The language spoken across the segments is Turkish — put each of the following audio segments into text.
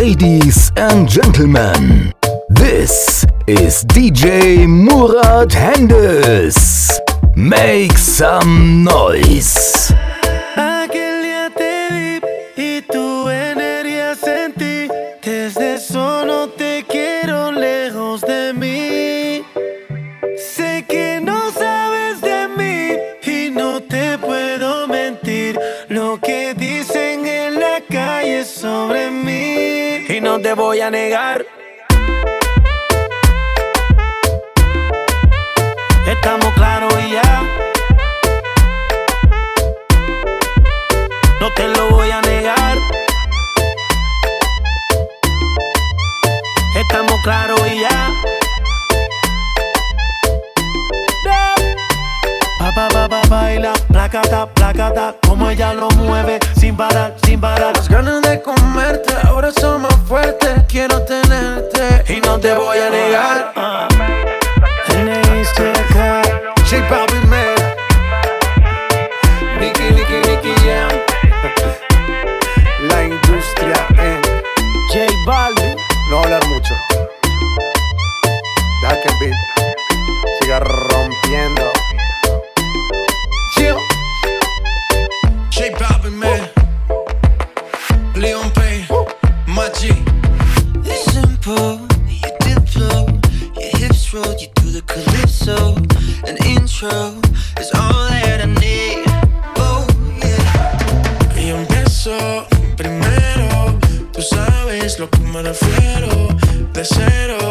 Ladies and gentlemen, this is DJ Murat Hendes. Make some noise. Te voy a negar. Estamos claros y ya. No te lo voy a negar. Estamos claros y ya. Pa, baila, placata, placata, como ella lo mueve, sin parar, sin parar. Las ganas de comerte, ahora son más fuertes. Quiero tenerte y no te voy a negar. N.I.C.K. me refiero. De cero,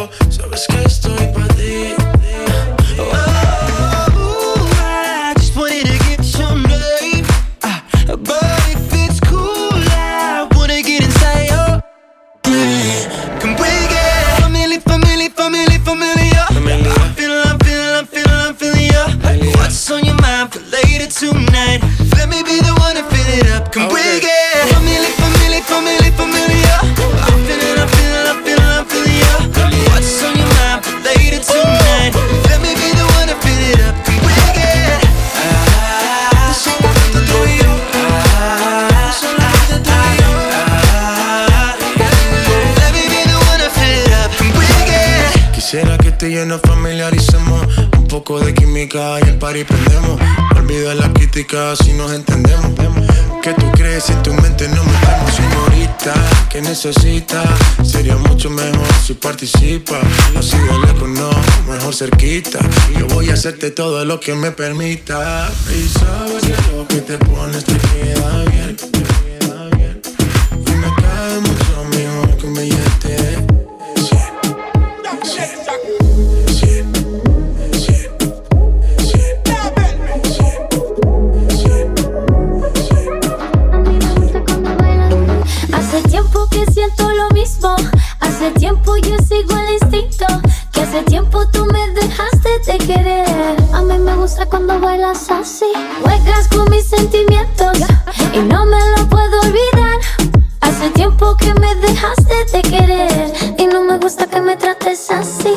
tú y yo nos familiaricemos. Un poco de química y el party prendemos. Olvida la crítica si nos entendemos. Que tú crees en tu mente no metemos, señorita? que necesitas? Sería mucho mejor si participas. Así de lejos no, mejor cerquita. Yo voy a hacerte todo lo que me permita. Y sabes que lo que te pones te queda bien. Te queda bien. Y me cae mucho mejor que un billete. Hace tiempo yo sigo el instinto. Que hace tiempo tú me dejaste de querer. A mí me gusta cuando bailas así. Juegas con mis sentimientos. Y no me lo puedo olvidar. Hace tiempo que me dejaste de querer. Y no me gusta que me trates así.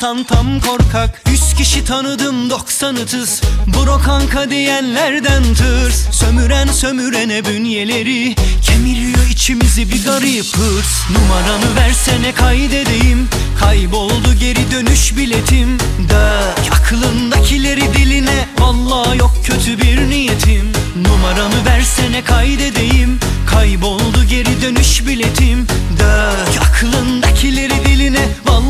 Sonuçtan tam korkak. Yüz kişi tanıdım doksanı tız Bro kanka diyenlerden tırs Sömüren sömürene bünyeleri. Kemiriyor içimizi bir garip hırs. Numaranı versene kaydedeyim. Kayboldu geri dönüş biletim. Dök aklındakileri diline. Valla yok kötü bir niyetim. Numaranı versene kaydedeyim. Kayboldu geri dönüş biletim. Dök aklındakileri diline.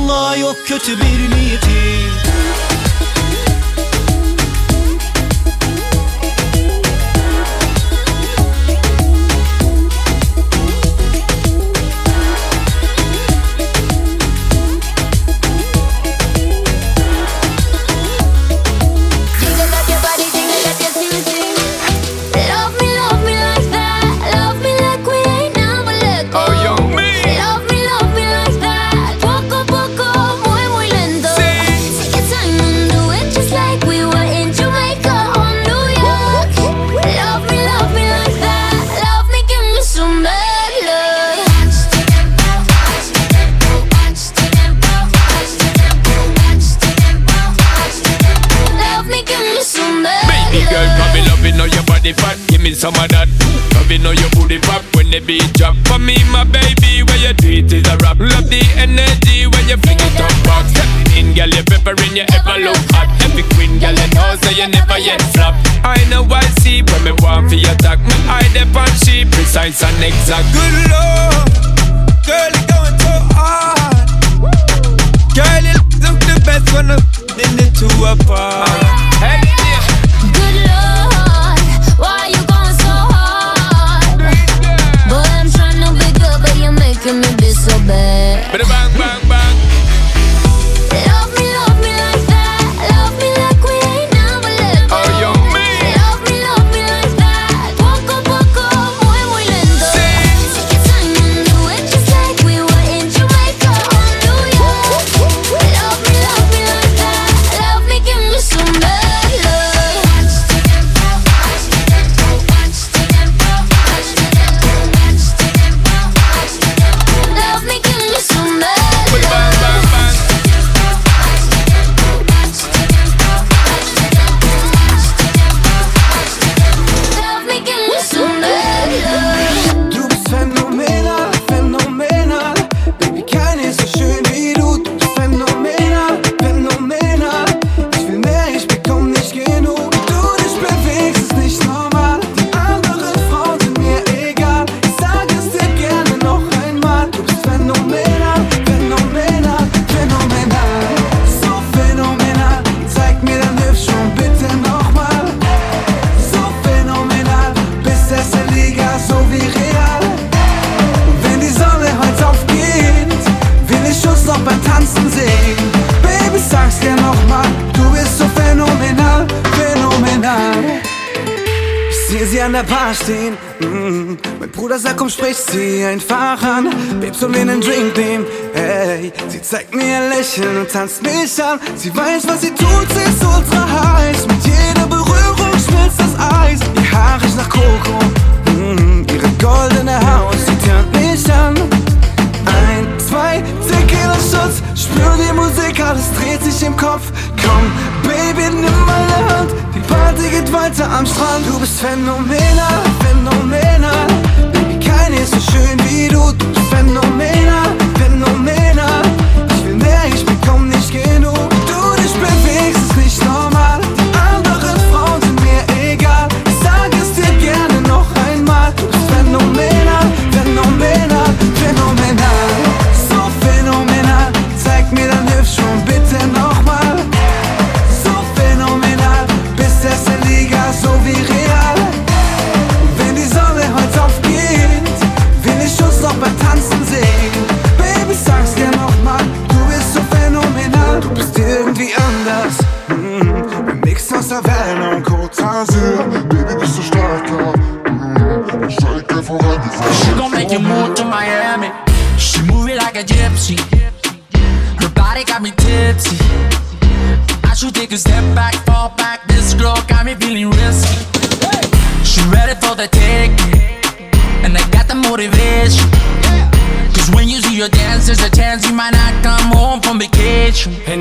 Vallahi yok kötü bir niyeti nectar. Good Lord. Mein Bruder sagt, komm, sprich sie einfach an. Babes, und wir nen Drink nehmen? Hey, sie zeigt mir ihr Lächeln und tanzt mich an. Sie weiß, was sie tut, sie ist ultra heiß. Mit jeder Berührung schmilzt das Eis. Ihr Haar riecht nach Koko. Mm, ihre goldene Haut, sie tönt mich an. Ein, zwei, Tequila Schutz. Spür die Musik, alles dreht sich im Kopf. Komm, Baby, nimm meine Hand. Die Party geht weiter am Strand. Du bist phänomenal, phänomenal. Keiner ist so schön wie du, du bist phänomenal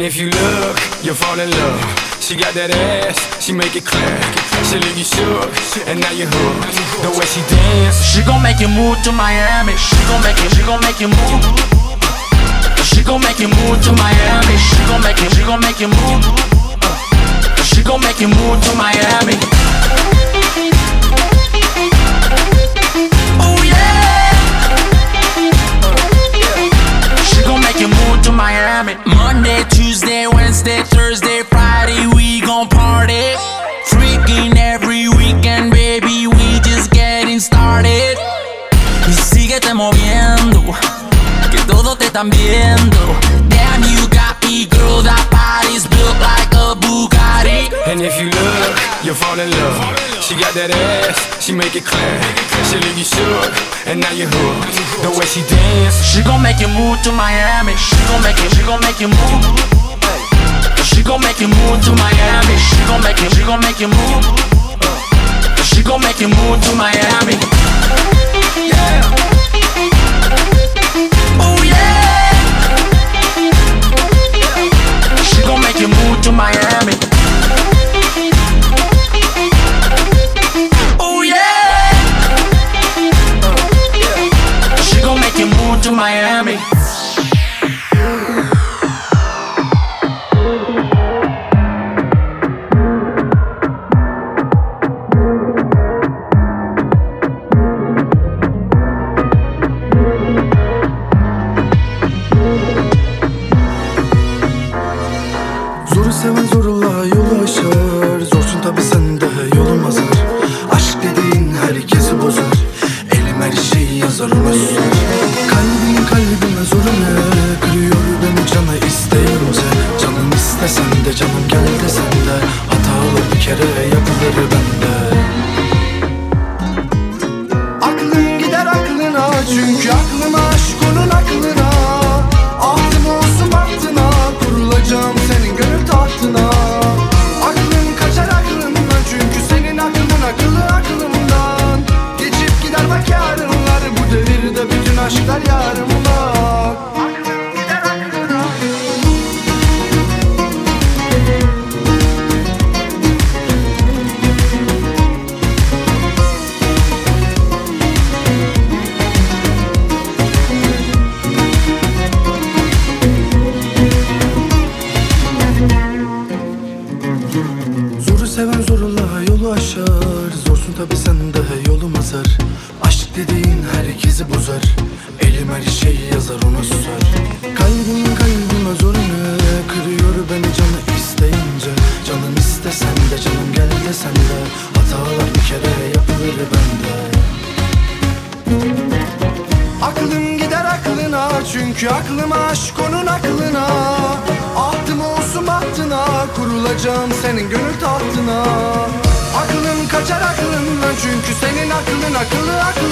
if you look, you'll fall in love. She got that ass, she make it clap. She leave you shook, and now you're hooked. The way she dance, She gon' make you move to Miami. She gon' make you, she gon' make you move. She gon' make you move to Miami. She gon' make you, she gon' make you move. She gon' make you move to Miami. To Miami. Monday, Tuesday, Wednesday, Thursday, Friday, we gon' party. Freaking every weekend, baby, we just getting started. Y síguete moviendo, que todos te están viendo. Damn, you got me, girl, that body's built like a Bugatti. and if you look, you'll fall in love. She got that ass, she make it clap. She leave you shook, and now you're hooked. The way she dance, She gon' make you move to Miami. She gon' make you, she gon' make you move. She gon' make you move to Miami. She gon' make you, she gon' make you move. She gon' make you move to Miami. Yeah. Oh yeah. She gon' make you move to Miami.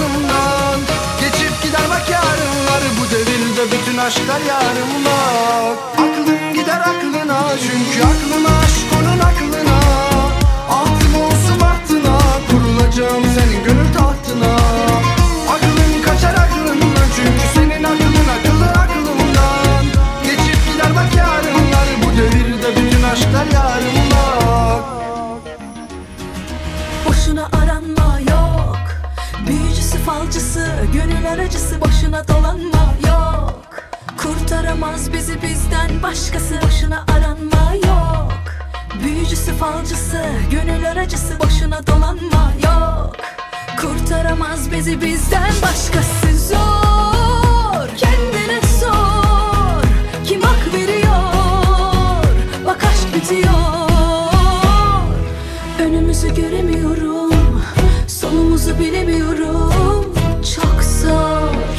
Aklımdan Geçip gider bak yarınlar bu devirde bütün aşklar yarımda Aklım gider aklına çünkü aklıma aşk onun aklına. Ahtım olsun bahtına kurulacağım senin gönül tahtına. Aklın kaçar aklımdan çünkü senin aklın akıllı aklımdan. Geçip gider bak yarınlar bu devirde bütün aşklar yarımda falcısı Gönül aracısı boşuna dolanma. Yok Kurtaramaz bizi bizden başkası Boşuna aranma. Yok Büyücüsü falcısı Gönül aracısı boşuna dolanma. Yok Kurtaramaz bizi bizden başkası Zor. Kendine sor Kim hak veriyor? Bak aşk bitiyor. Önümüzü göremiyorum Sonumuzu bilemiyorum. Çok zor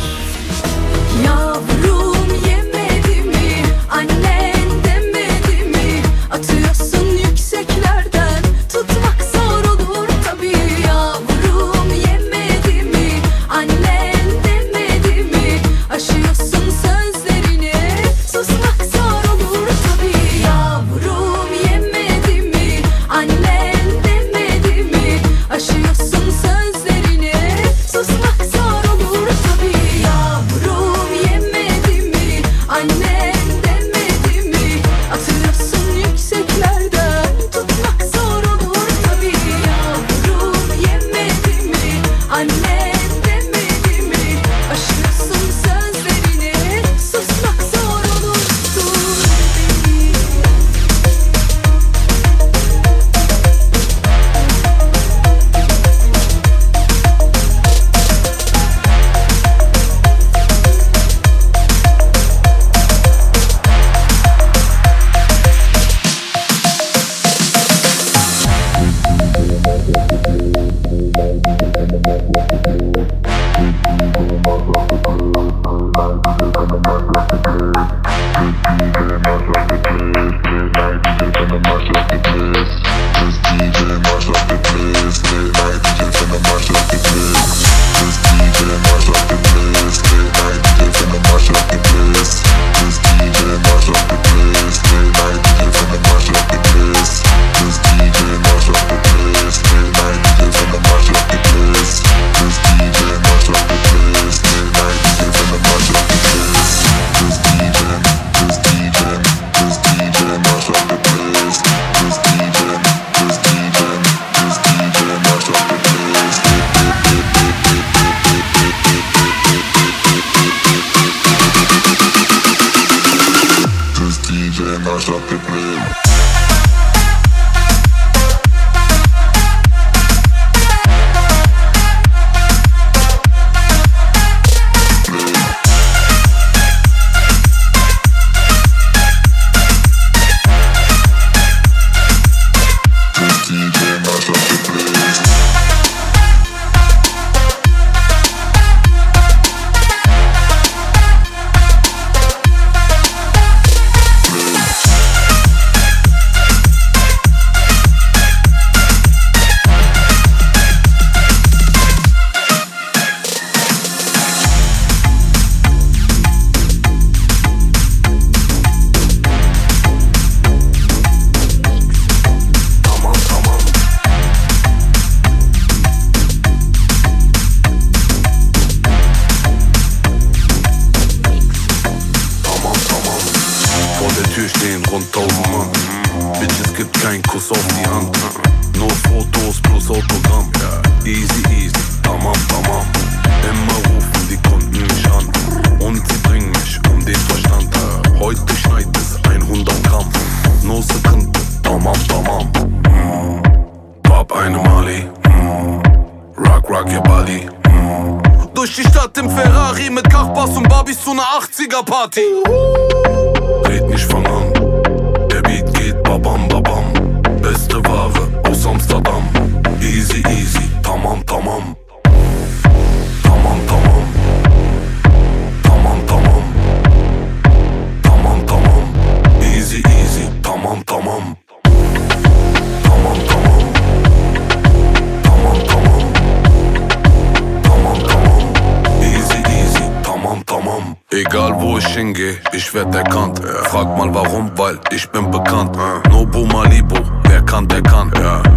Egal wo ich hingehe, ich werd erkannt. Frag mal warum, weil ich bin bekannt. Nobu Malibu, wer kann, der kann.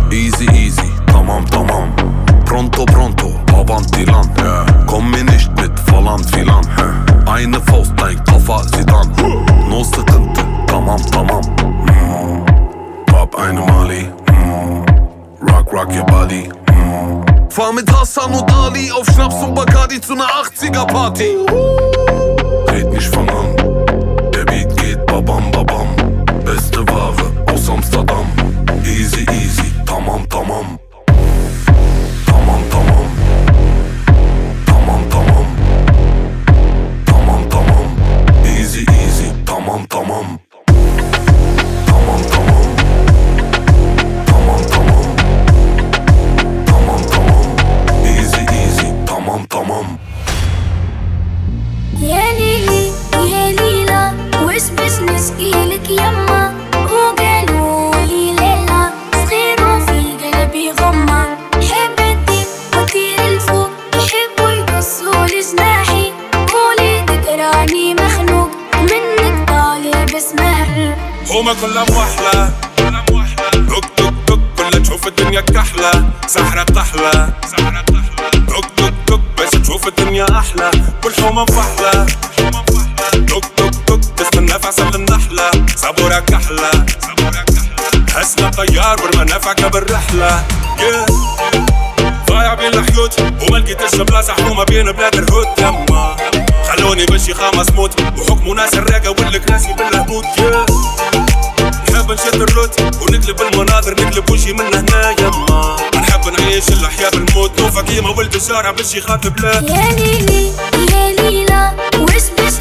Easy easy, tamam tamam. Pronto pronto, avanti land. Komm mir nicht mit falan filan. Eine Faust, dein Koffer, Sidan. No Sekunde, tamam tamam. Mm. Hab eine Mali. Mm. Rock, rock your body. Mm. Fahr mit Hassan und Ali auf Schnaps und Bacardi zu einer 80er Party. Fang an. Der Beat babam babam. Beste Ware aus Amsterdam. Easy easy, tamam. Tamam كلها موحلة توك توك توك كلها تشوف الدنيا كحلة سحرة تحلى توك توك توك باش تشوف الدنيا أحلى. والحومة مفحلة توك توك توك تستنى في عسل النحلة صبورة كحلة. حسنا طيار والمنافعك بالرحلة. Yeah. ضايع بين الحيوت وما لقيتش بلاصة حومة بين بلاد الهود يما. خلوني بشي خامس موت. وحكموا ناس الراقة والكراسي بالهبوط yeah. نشد الروت ونقلب المناظر نقلب وجهي من هنا يما. نحب نعيش الأحياء بالموت نوفا كيما ولد الشارع باش يخاطب لا يا ليلي يا ليلى وش باش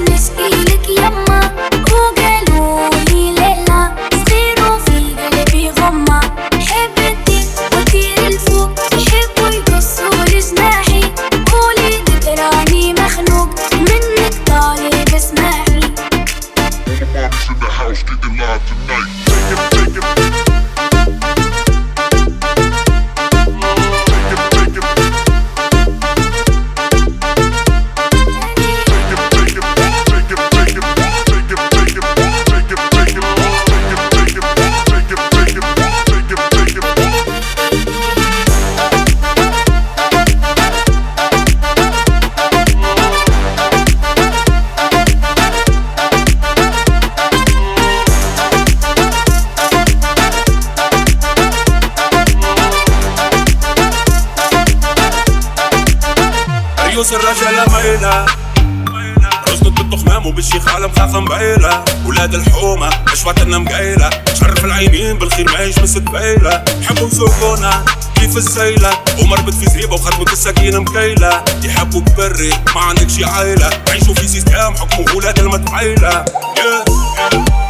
وبالشيخ عالم خاخة مبيلة ولاد الحومة مش وطننا مقايلة. شرف العينين بالخير ما يشمس قبيلة يحبوا يسوقونا كيف السيلة ومربط في زريبة وخدمة السكينة مكيلة يحبوا بري ما عندكش عايلة عيشوا في سيستم حكموا ولاد المتعيلة.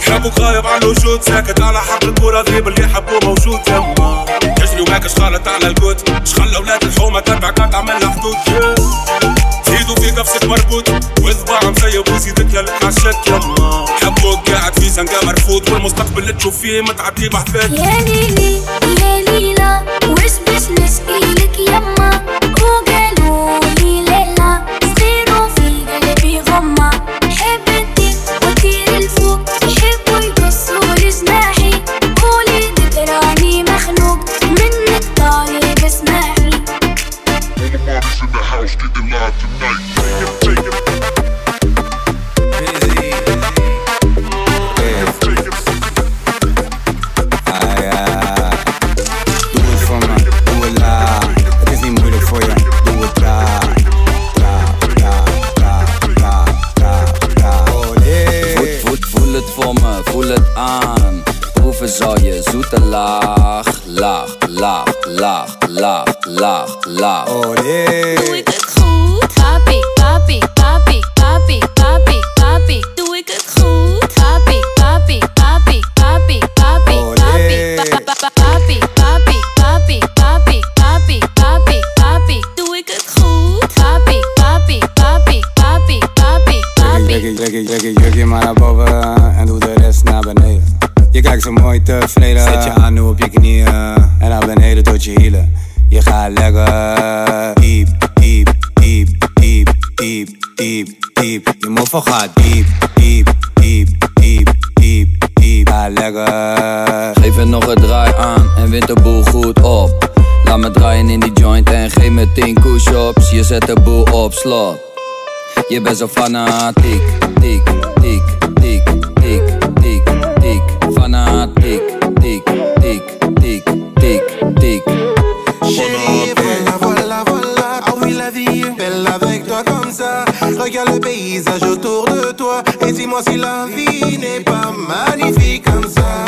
يحبوك غايب على الوجود. ساكت على حق الكورة غريب اللي يحبوه موجود. يما تجري وماكش خالط على القوت مش خلى ولاد الحومة تبعك تعمل حدود بيدو في قفصة مربوط وصباعه مسيب وسيدك يا الله حبوك قاعد في سنقة مرفوض. والمستقبل اللي تشوف فيه متعب في بحثك يا ليلي يا ليلى وش بشنا tafel gaat diep, diep, diep, diep, diep, diep. Lekker. Geef er nog een draai aan en wint de boel goed op. Laat me draaien in die joint en geef me 10 push-ups. Je zet de boel op slot. Je bent zo fanatiek, tik, tik, tik, tik, tik, tik, fanatiek. visages autour de toi. Et dis-moi si la vie n'est pas magnifique comme ça.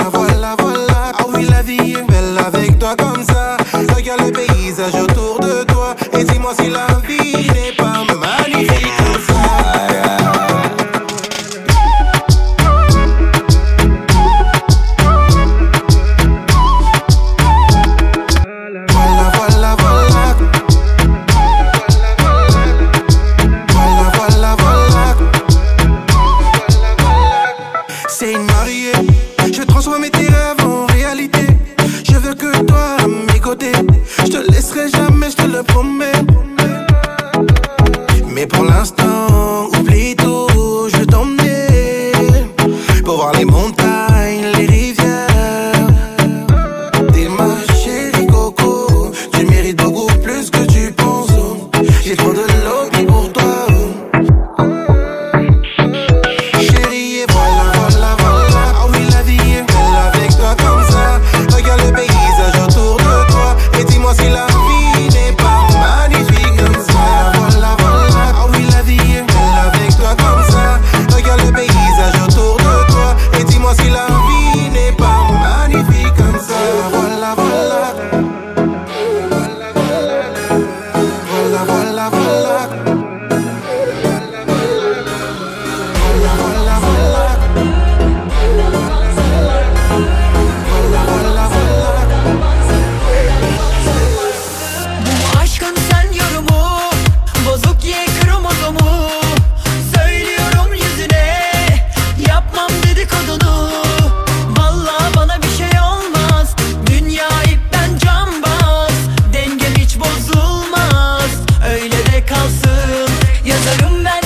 kalsın. Yazarım ben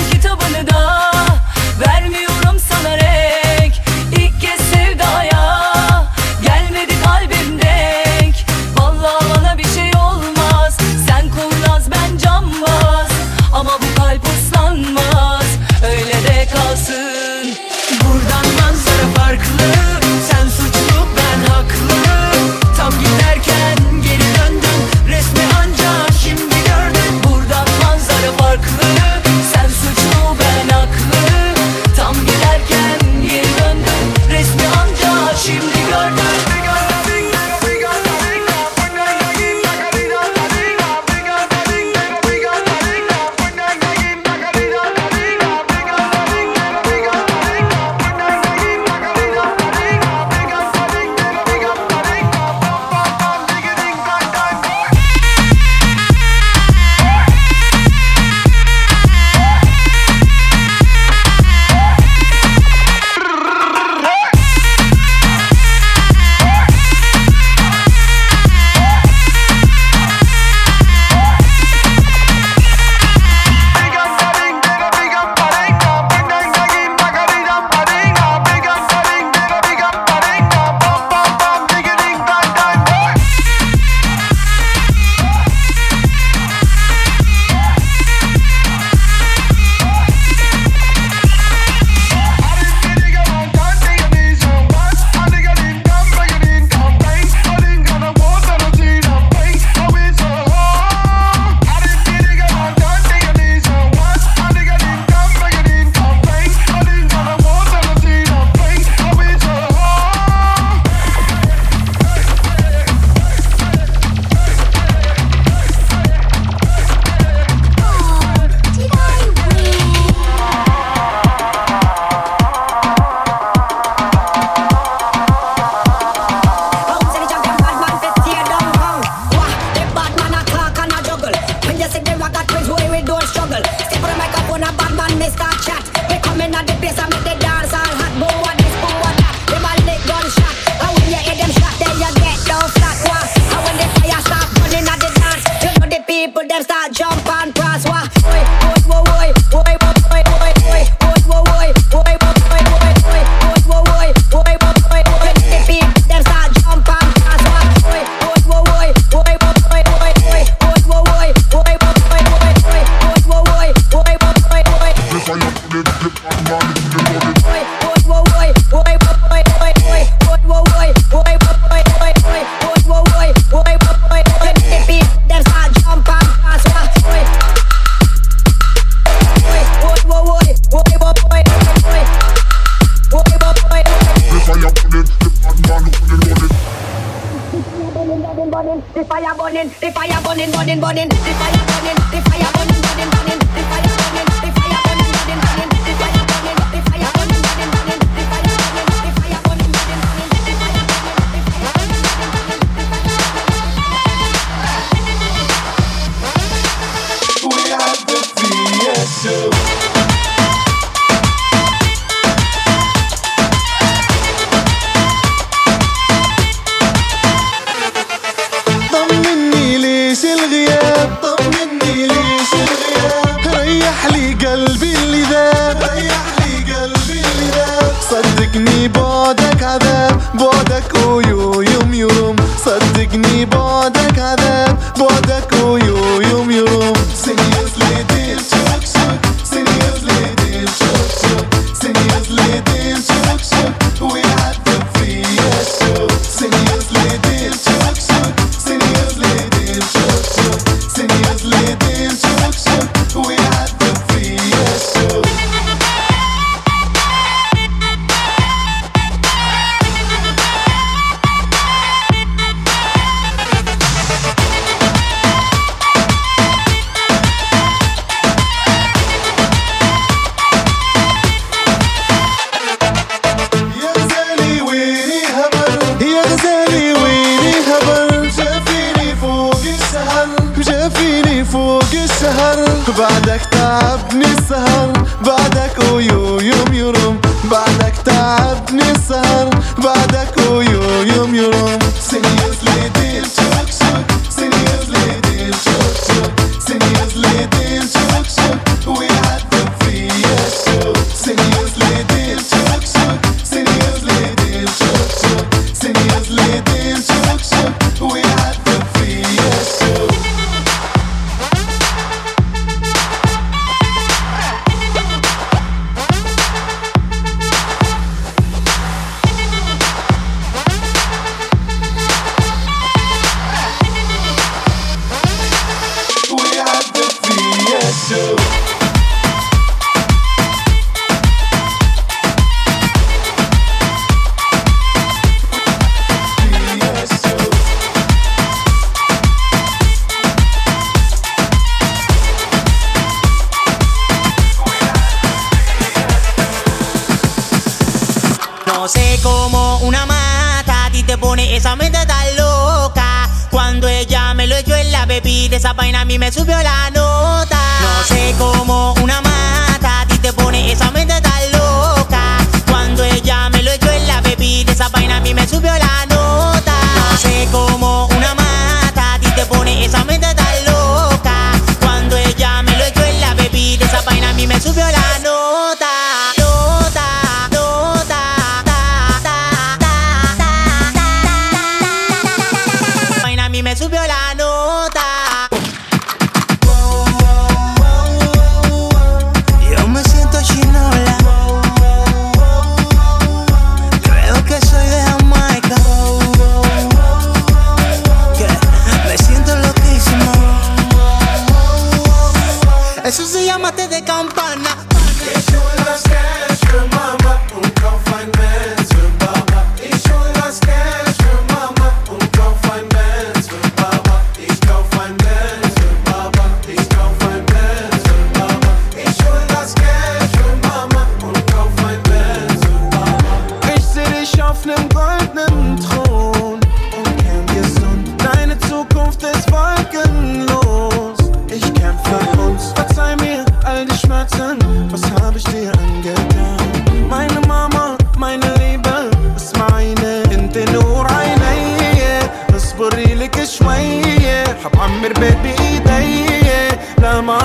soi. Ouais.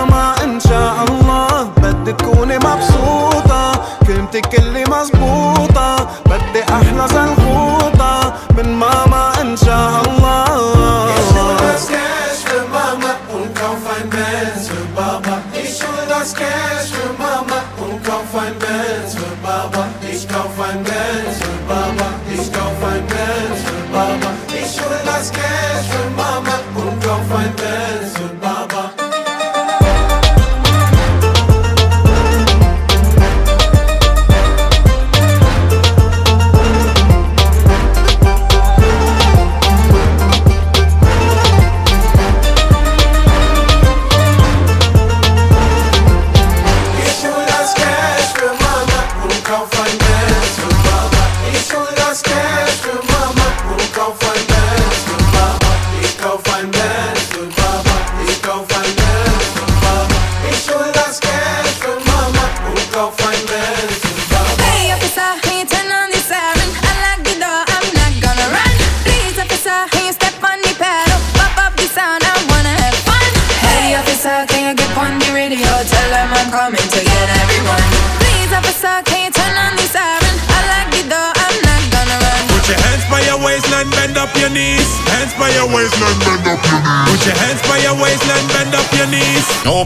ماما إن شاء الله. بدي تكوني مبسوطة. كلمتك اللي مزبوطة بدي أحلى زلغة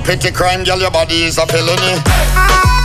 Petty crime, girl, your body is a felony.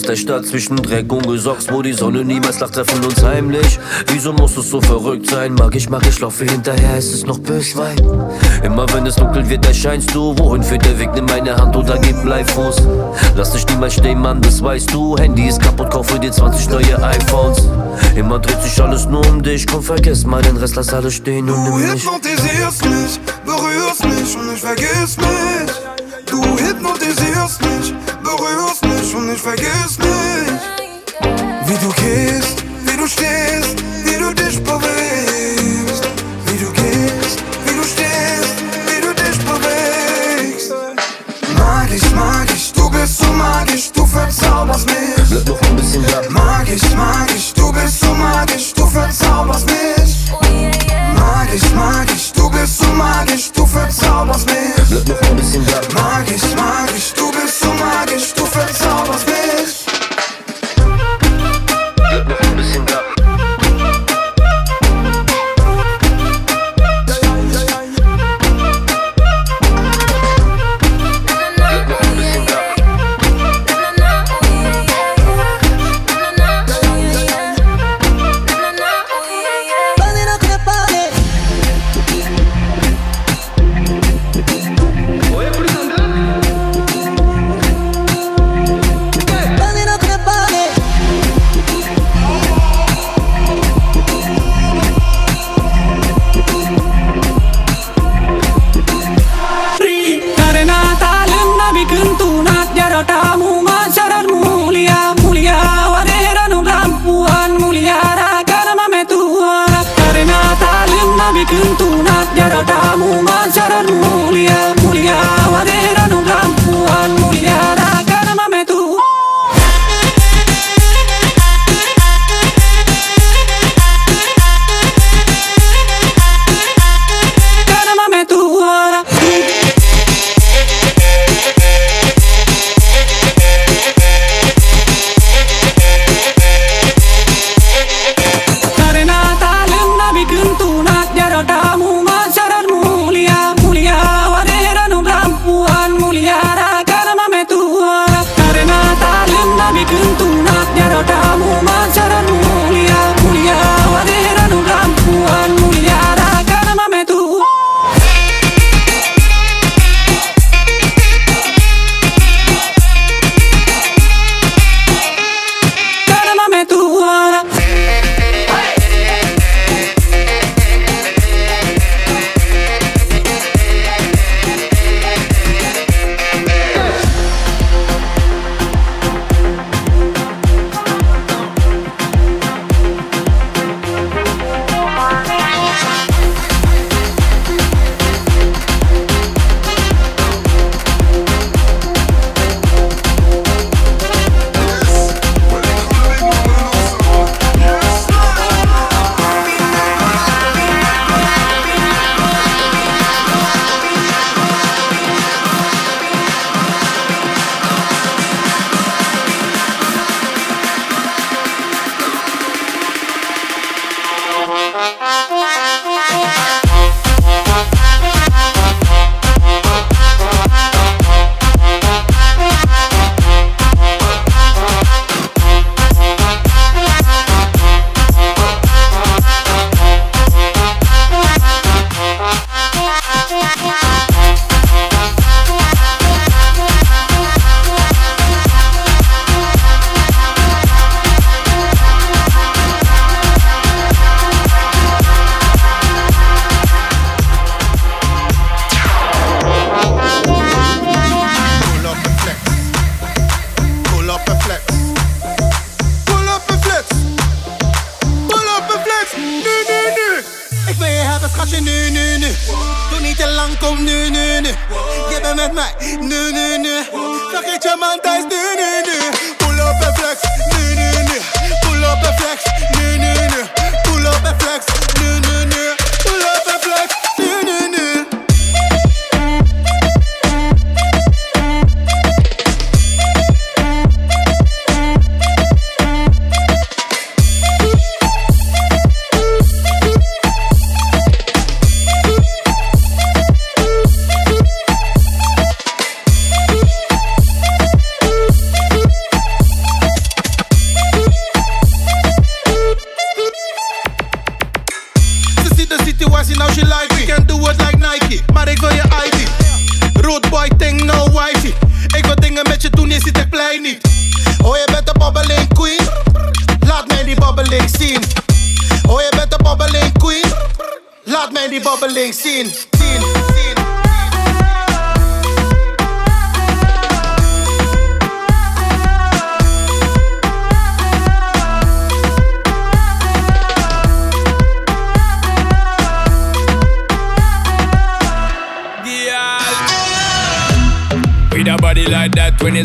aus der Stadt zwischen Dreck und Gesocks, wo die Sonne niemals lacht, treffen uns heimlich. Wieso musst du so verrückt sein? Mag ich, mag ich, laufe hinterher, es ist noch Böschwein? Immer wenn es dunkel wird, erscheinst du. Wohin führt der Weg? Nimm meine Hand oder gib Bleifuß. Lass dich niemals stehen, Mann, das weißt du. Handy ist kaputt, kaufe dir 20 neue iPhones. Immer dreht sich alles nur um dich. Komm, vergiss mal den Rest, lass alles stehen und nimm mich. Du hypnotisierst mich, berührst mich und ich vergiss mich. Du hypnotisierst mich.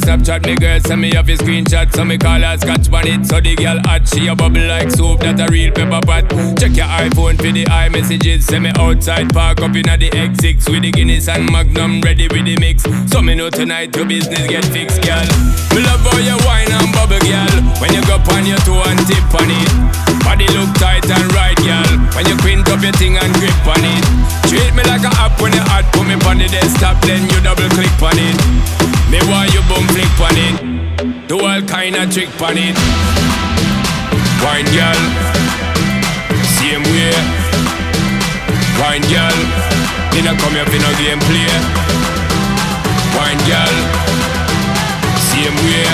Snapchat me girl, send me off your screenshot, so me call her scotch bonnet. So the girl hot, she a bubble like soup, that a real pepper pot. Check your iPhone for the iMessages, send me outside, park up inna the X6 with the Guinness and Magnum ready with the mix. So me know tonight your business get fixed, girl. Me love how you wine and bubble, girl. When you go on your toe and tip on it, body look tight and right, girl. When you quint up your thing and grip on it, treat me like a app when you hot, put me on the desktop, then you double click on it. Me want you bum flick on it, do all kind of trick on it. Wine girl, same way. Wine girl, me not come here for no game play. Wine girl, same way.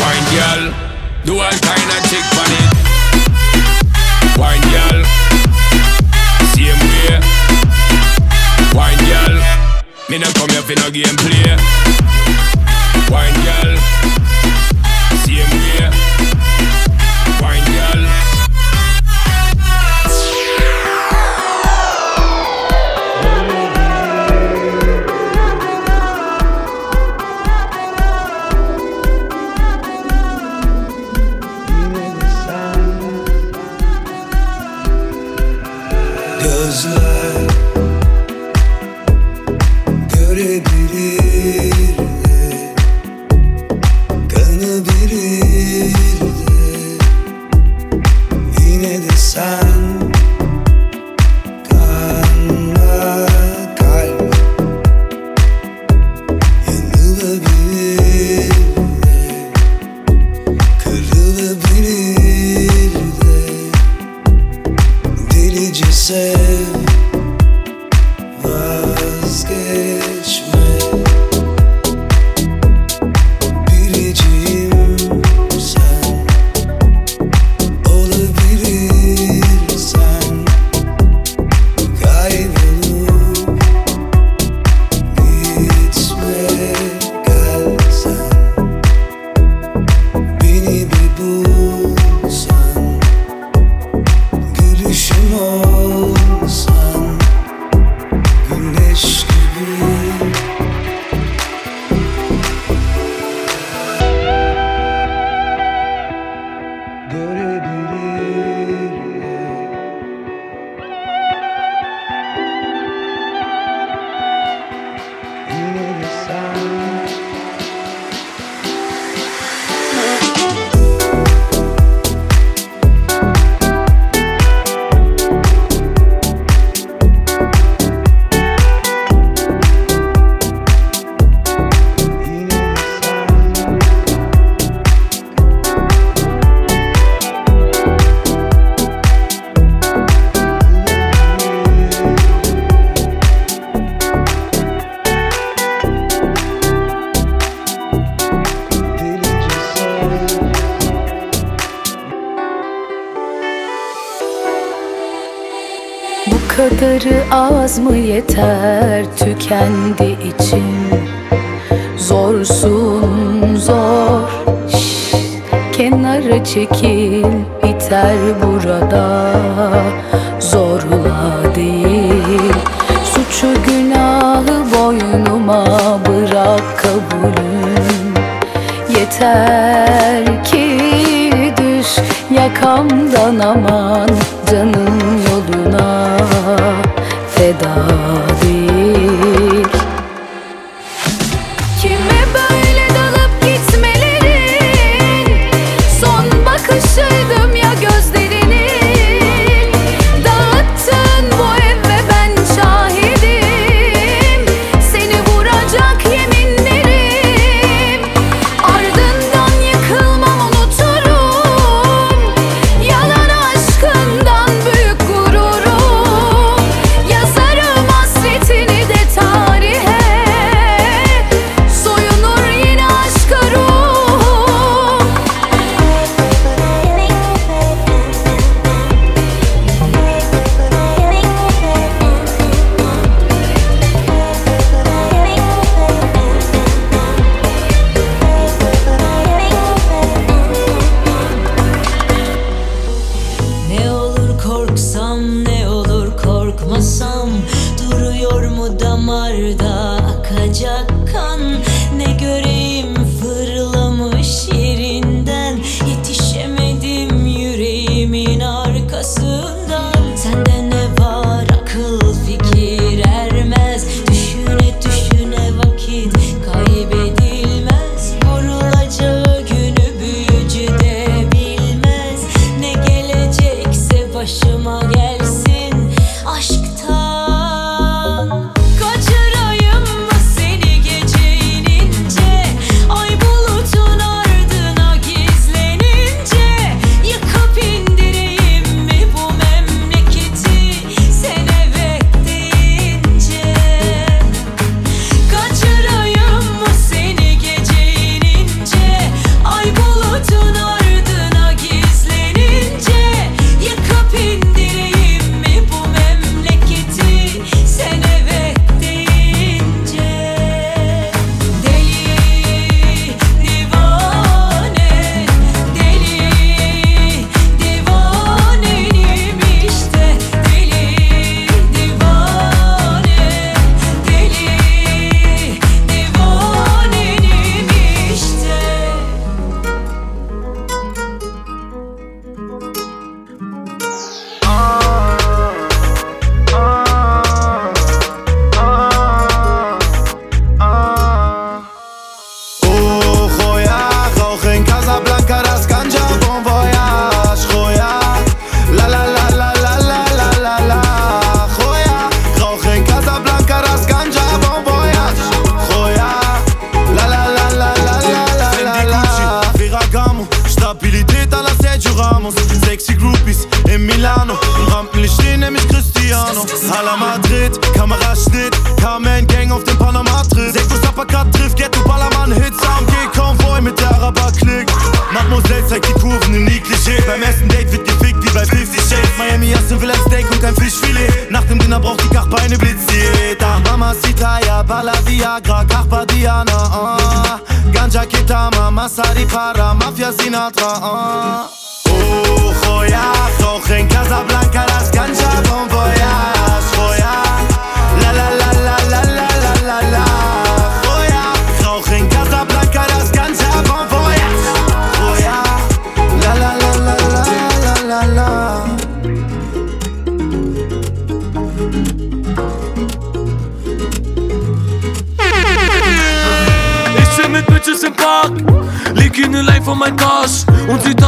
Wine girl, do all kind of trick on it. Wine girl, me not come here for no game play. Wine girl, mı yeter tükendi içim? Zorsun zor. Şş, Kenara çekil biter burada. Zorla değil. Suçu günahı boynuma bırak kabulüm. Yeter ki düş yakamdan aman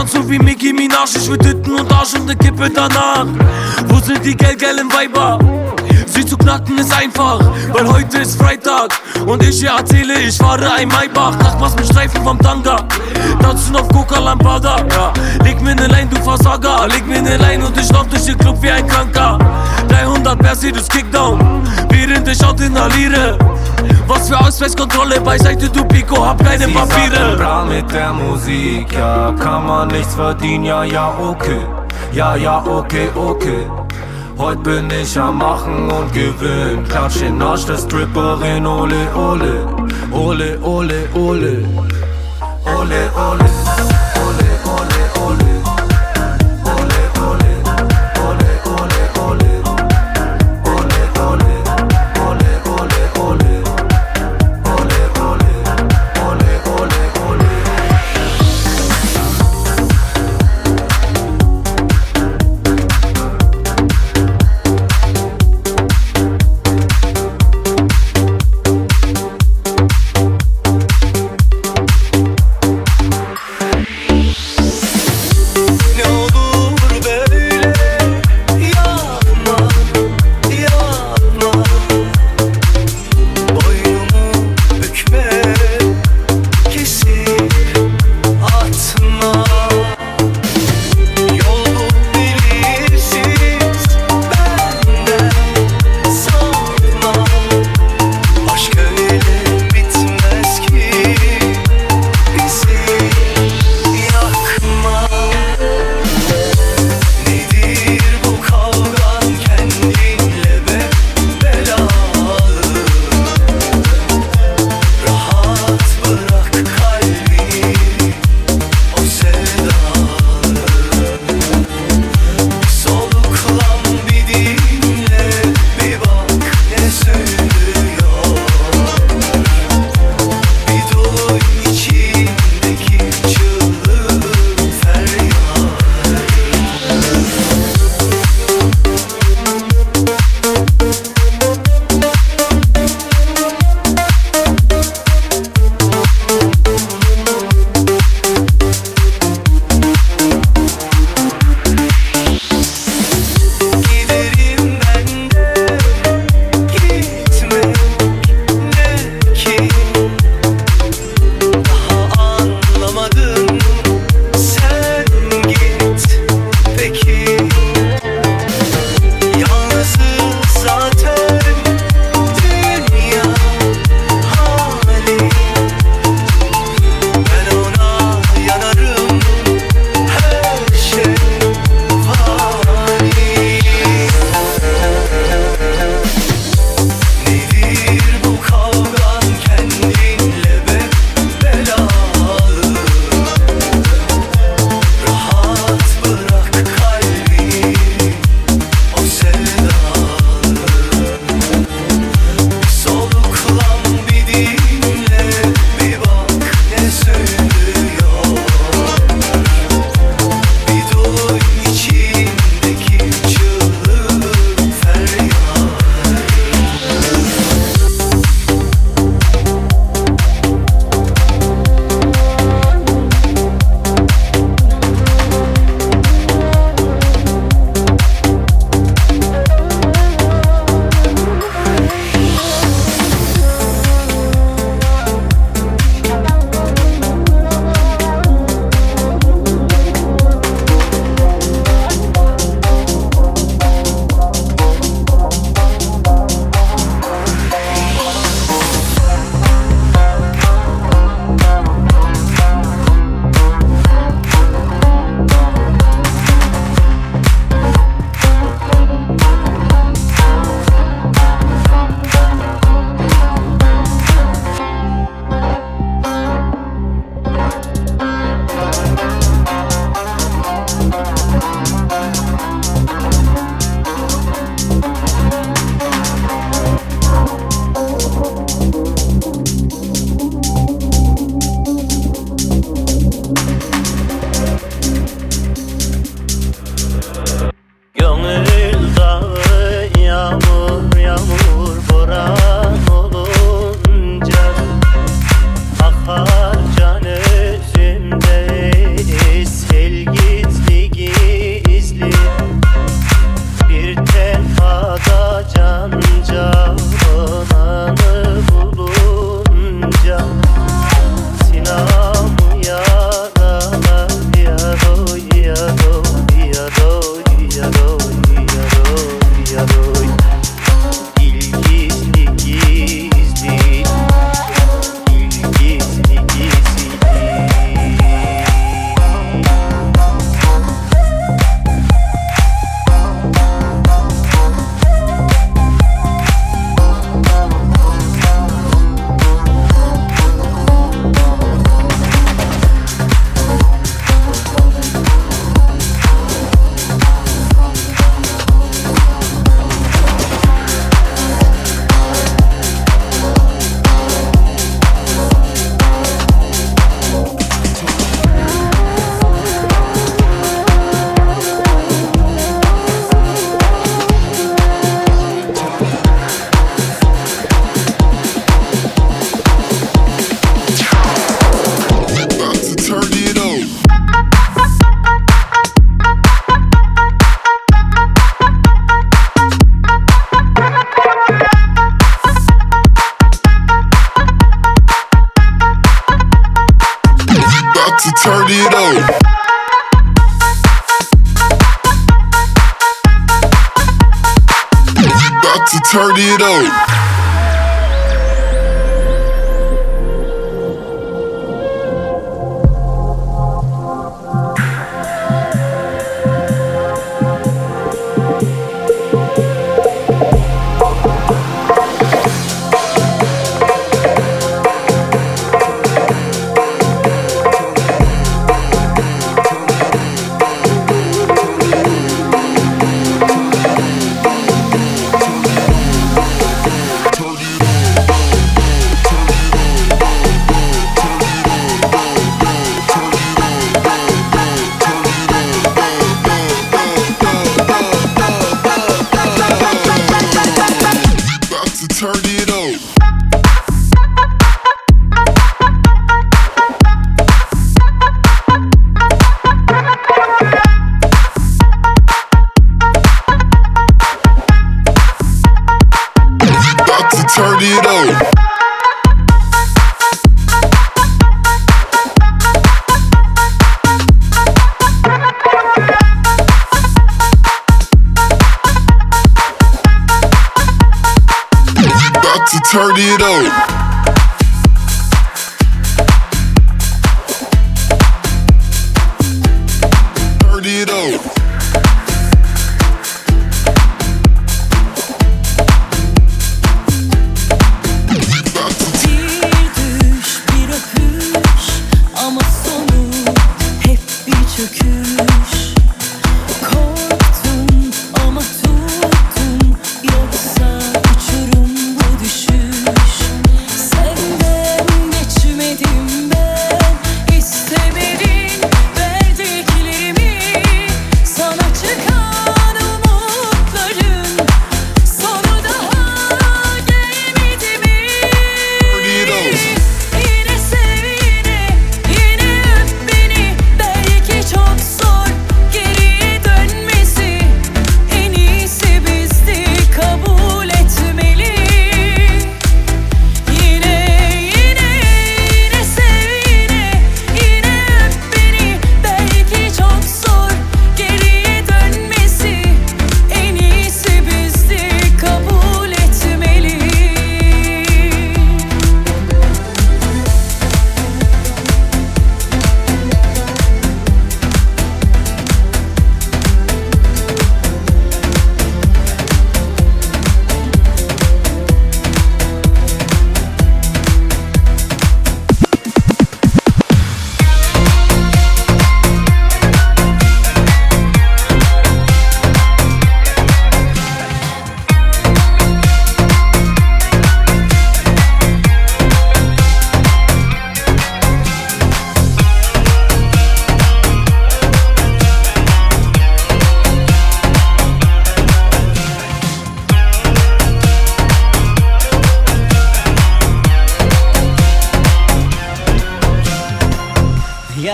Sie tanzen wie Mickey Minaj, ich will Titten und Arsch und ne Kippe danach. Wo sind die gelb-gelben Weiber? Sie zu knacken ist einfach, weil heute ist Freitag. Und ich hier erzähle, ich fahre ein Maybach. Nachbars mit Streifen vom Tanga. Tanzen auf Coca Lampada. Ja. Leg mir ne Line, du Versager. Leg mir ne Line und ich lauf durch den Club wie ein Kranker. 300 Mercedes Kickdown Während ich out inhaliere Was für Ausweiskontrolle beiseite, du Pico, hab keine Sie Papiere bra mit der Musik, ja, kann man nichts verdienen, ja, ja, okay. Ja, ja, okay, okay. Heute bin ich am Machen und Gewinn. Klatsch in Arsch der Stripperin, ole, ole. Ole, ole, ole. Ole, ole.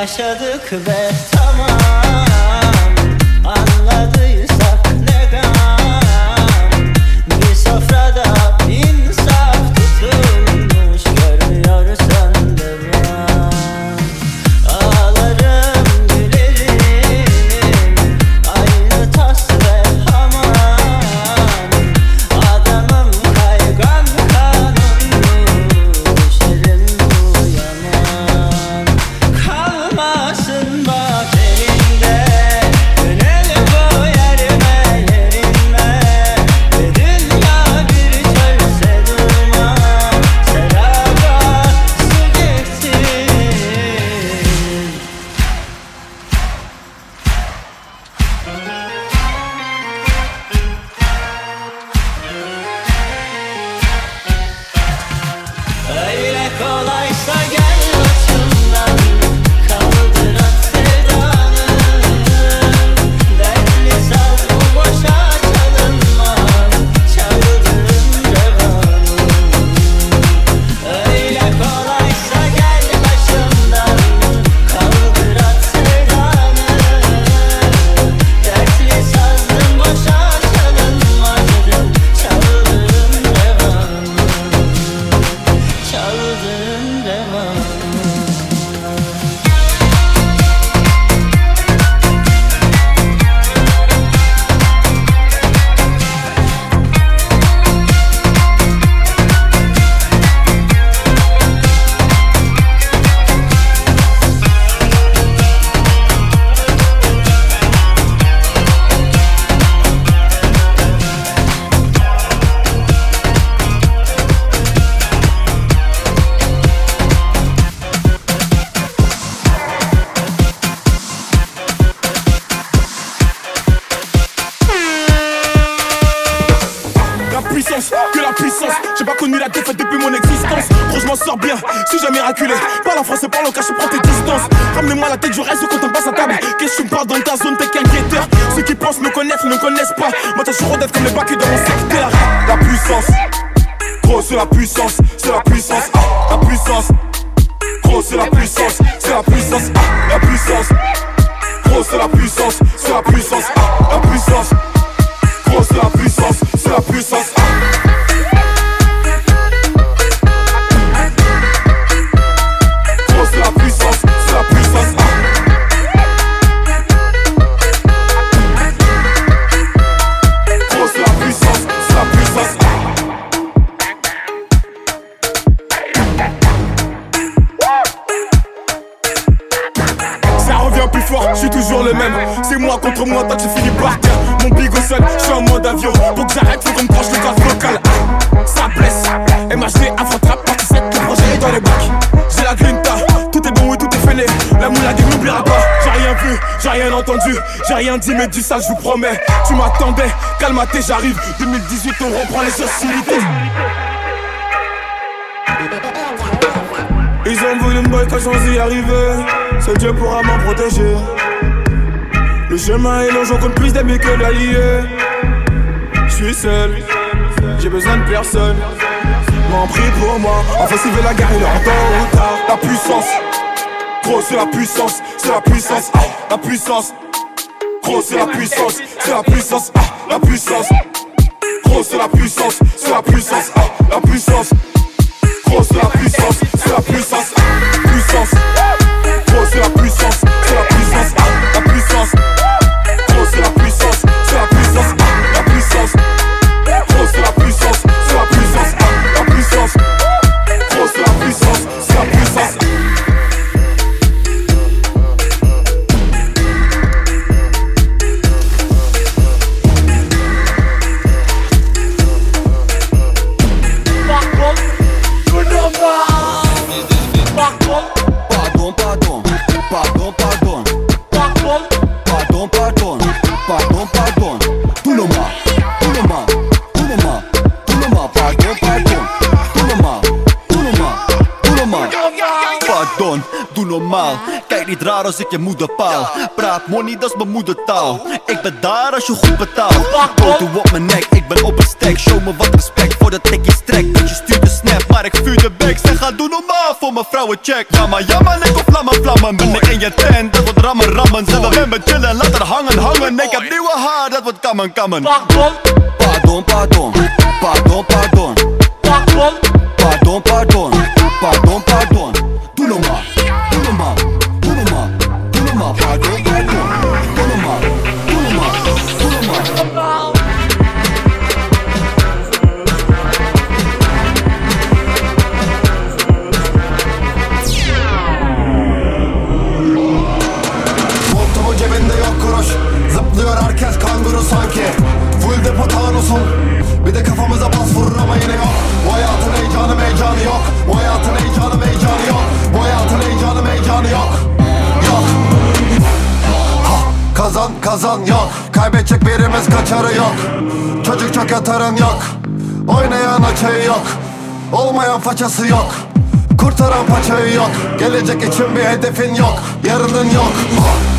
Yaşadık ve miraculé. Parle en français, parle en cache, prends tes distances. Ramenez-moi la tête, je reste quand on passe à table. Qu'est-ce que tu me parles dans ta zone, t'es qu'un guetteur? Ceux qui pensent me connaissent, ne connaissent pas. Moi, t'as toujours d'être comme les bacs dans mon secteur. La puissance, gros, c'est la puissance, c'est la puissance, ah, la puissance. Gros, c'est la puissance, c'est la puissance, ah, la puissance. Gros, c'est la puissance, c'est la puissance, ah, la puissance. Gros, c'est la puissance, c'est la puissance. Par. Mon big au sol, je suis en mode avion. Pour j'arrête, faut qu'on me branche le gaz vocal. Ah, ça blesse. MHD, Afro-Trap, partie 7, le projet est dans les bacs. J'ai la grinta, tout est bon, oui, tout est fêlé. La moula dit n'oubliera pas. J'ai rien vu, j'ai rien entendu, j'ai rien dit, mais du ça, je vous promets. Tu m'attendais, calme-toi, j'arrive. 2018, on reprend les sociétés. Ils ont voulu me boy quand j'en y arriver. Seul Dieu pourra m'en protéger. Le chemin est long, j'en compte plus d'amis que d'alliés. Je suis seul, j'ai besoin de personne. M'en prie pour moi, offensive et la guerre, il est en tôt ou tard. La puissance, gros, c'est la puissance, c'est la puissance, ah, la puissance. Gros, c'est la puissance, c'est la puissance, ah, la puissance. Gros, c'est la puissance, c'est la puissance, ah, la puissance. Gros, c'est la puissance, c'est la puissance, ah, puissance. Pardon, doe normaal. Kijk niet raar als ik je moeder paal. Praat money, dat is mijn moedertaal. Ik ben daar als je goed betaalt. Foto op mijn nek, ik ben op een stack. Show me wat respect voordat ik je strek. Dat je stuurt de snap, maar ik vuur de bek. Zeg ga doe normaal voor mijn vrouwen check. Jammer, jammer, ik op vlammen, vlammen. Ben ik in je tent, dat wordt rammen, rammen. Zet in me chillen, laat er hangen, hangen. Ik heb nieuwe haar, dat wordt kammen, kammen. Pardon, pardon, pardon, pardon, pardon. Pardon, pardon, pardon, Kazan yok. Kaybedecek birimiz kaçarı yok. Çocuk çok yatarın yok. Oynayan açayı yok. Olmayan façası yok. Kurtaran paçayı yok. Gelecek için bir hedefin yok. Yarının yok.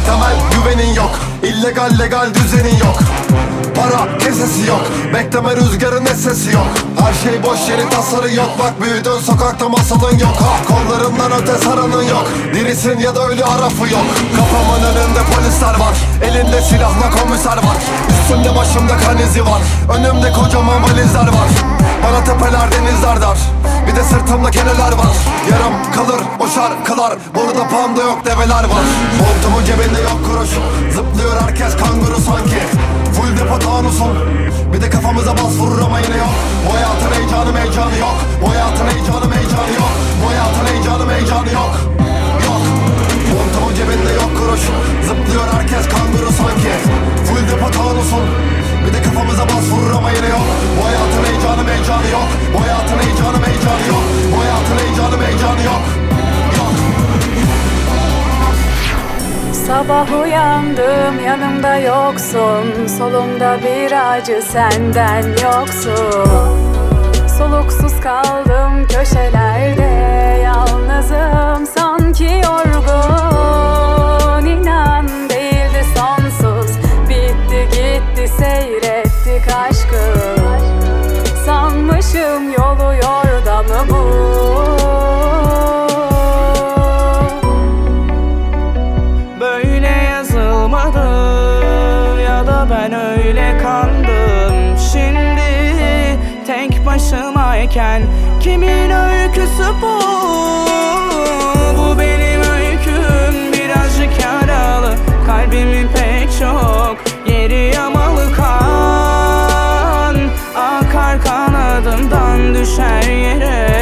Temel güvenin yok. İllegal legal düzenin yok Para kesesi yok. Bekleme rüzgarın sesi yok. Her şey boş yeri tasarı yok. Bak büyüdün sokakta masalın yok. Ha, Kollarından öte saranın yok. Dirisin ya da ölü arafı yok. Kafamın önünde polisler var. Elinde silahla komiser var. Üstümde başımda kan izi var. Önümde kocaman valizler var. Bana tepeler denizler dar. Bir de sırtımda keneler var. Yarım kalır o şarkılar Burada panda yok develer var. Montumun cebinde yok kuruş. Zıplıyor herkes kanguru sanki Full depo tanusun Bir de kafamıza bas vurur ama yine yok. Bu hayatın heyecanı meycanı yok. Bu hayatın heyecanı meycanı yok. Bu hayatın heyecanı meycanı yok. Yok. Montumun cebinde yok kuruş. Zıplıyor herkes kanguru sanki. Full depo tanusun Bir de kafamıza bas vurur ama yine yok. Bu hayatın heyecanı meycanı yok. Bu hayatın heyecanı meycanı yok. Bu hayatın heyecanı meycanı yok Sabah uyandım yanımda yoksun. Solumda bir acı senden yoksun. Soluksuz kaldım köşelerde. Kimin öyküsü bu? Bu benim öyküm birazcık yaralı. Kalbimin pek çok yeri yamalı kan. Akar kanadımdan düşer yere.